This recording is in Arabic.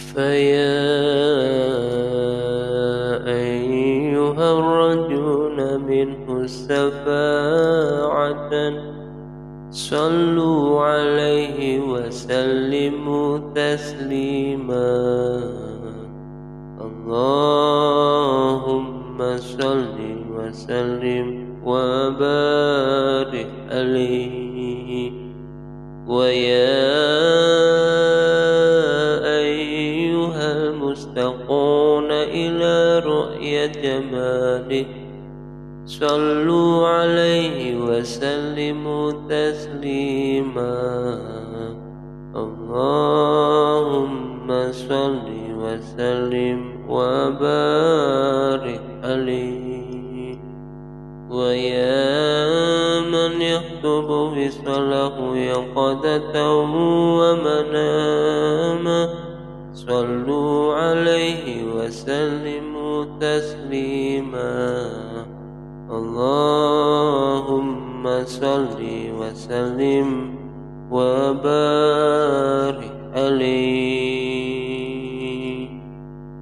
فيا أيها الرجل منه السفاعة صلوا عليه وسلموا تسليما. اللهم صل وسلم وبارك عليه. ويا المستقون إلى رؤية جماله صلوا عليه وسلموا تسليما. اللهم صل وسلم وبارك عليه. ويا من يخطب بصله يقظة ومناما صلوا عليه وسلموا تسليما. اللهم صل وسلم وبارك